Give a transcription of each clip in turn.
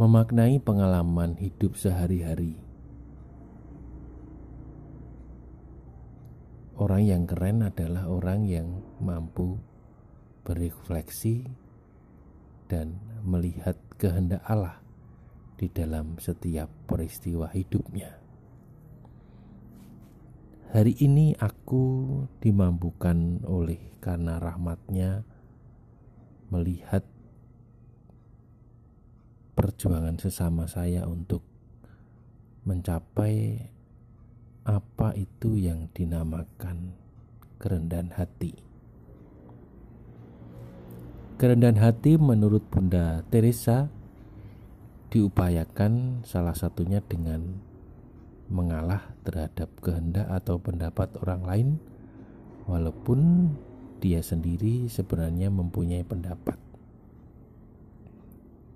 memaknai pengalaman hidup sehari-hari. Orang yang keren adalah orang yang mampu berefleksi dan melihat kehendak Allah di dalam setiap peristiwa hidupnya. Hari ini aku dimampukan oleh karena rahmatnya melihat perjuangan sesama saya untuk mencapai apa itu yang dinamakan kerendahan hati. Kerendahan hati menurut Bunda Teresa diupayakan salah satunya dengan mengalah terhadap kehendak atau pendapat orang lain walaupun dia sendiri sebenarnya mempunyai pendapat.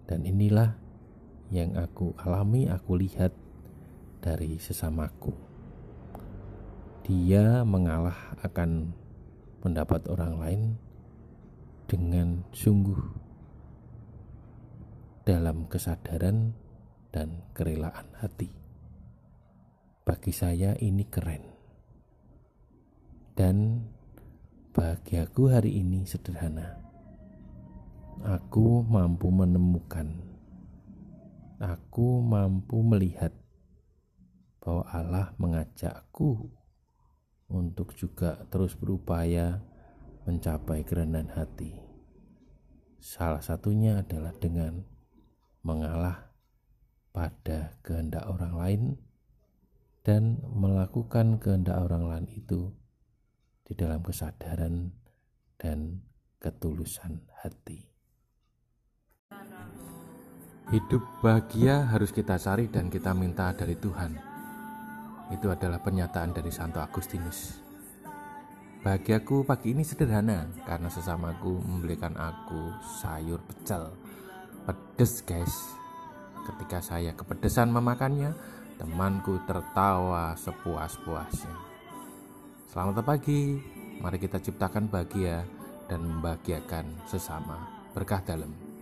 Dan inilah yang aku alami, aku lihat dari sesamaku dia mengalah akan pendapat orang lain dengan sungguh dalam kesadaran dan kerelaan hati. Bagi saya ini keren. Dan bahagiaku hari ini sederhana. Aku mampu menemukan, aku mampu melihat bahwa Allah mengajakku untuk juga terus berupaya mencapai kerendahan hati. Salah satunya adalah dengan mengalah pada kehendak orang lain dan melakukan kehendak orang lain itu di dalam kesadaran dan ketulusan hati. Hidup bahagia harus kita cari dan kita minta dari Tuhan. Itu adalah pernyataan dari Santo Agustinus. Bahagiaku pagi ini sederhana karena sesamaku membelikan aku sayur pecel. Pedes guys. Ketika saya kepedesan memakannya, temanku tertawa sepuas-puasnya. Selamat pagi, mari kita ciptakan bahagia dan membahagiakan sesama. Berkah dalam.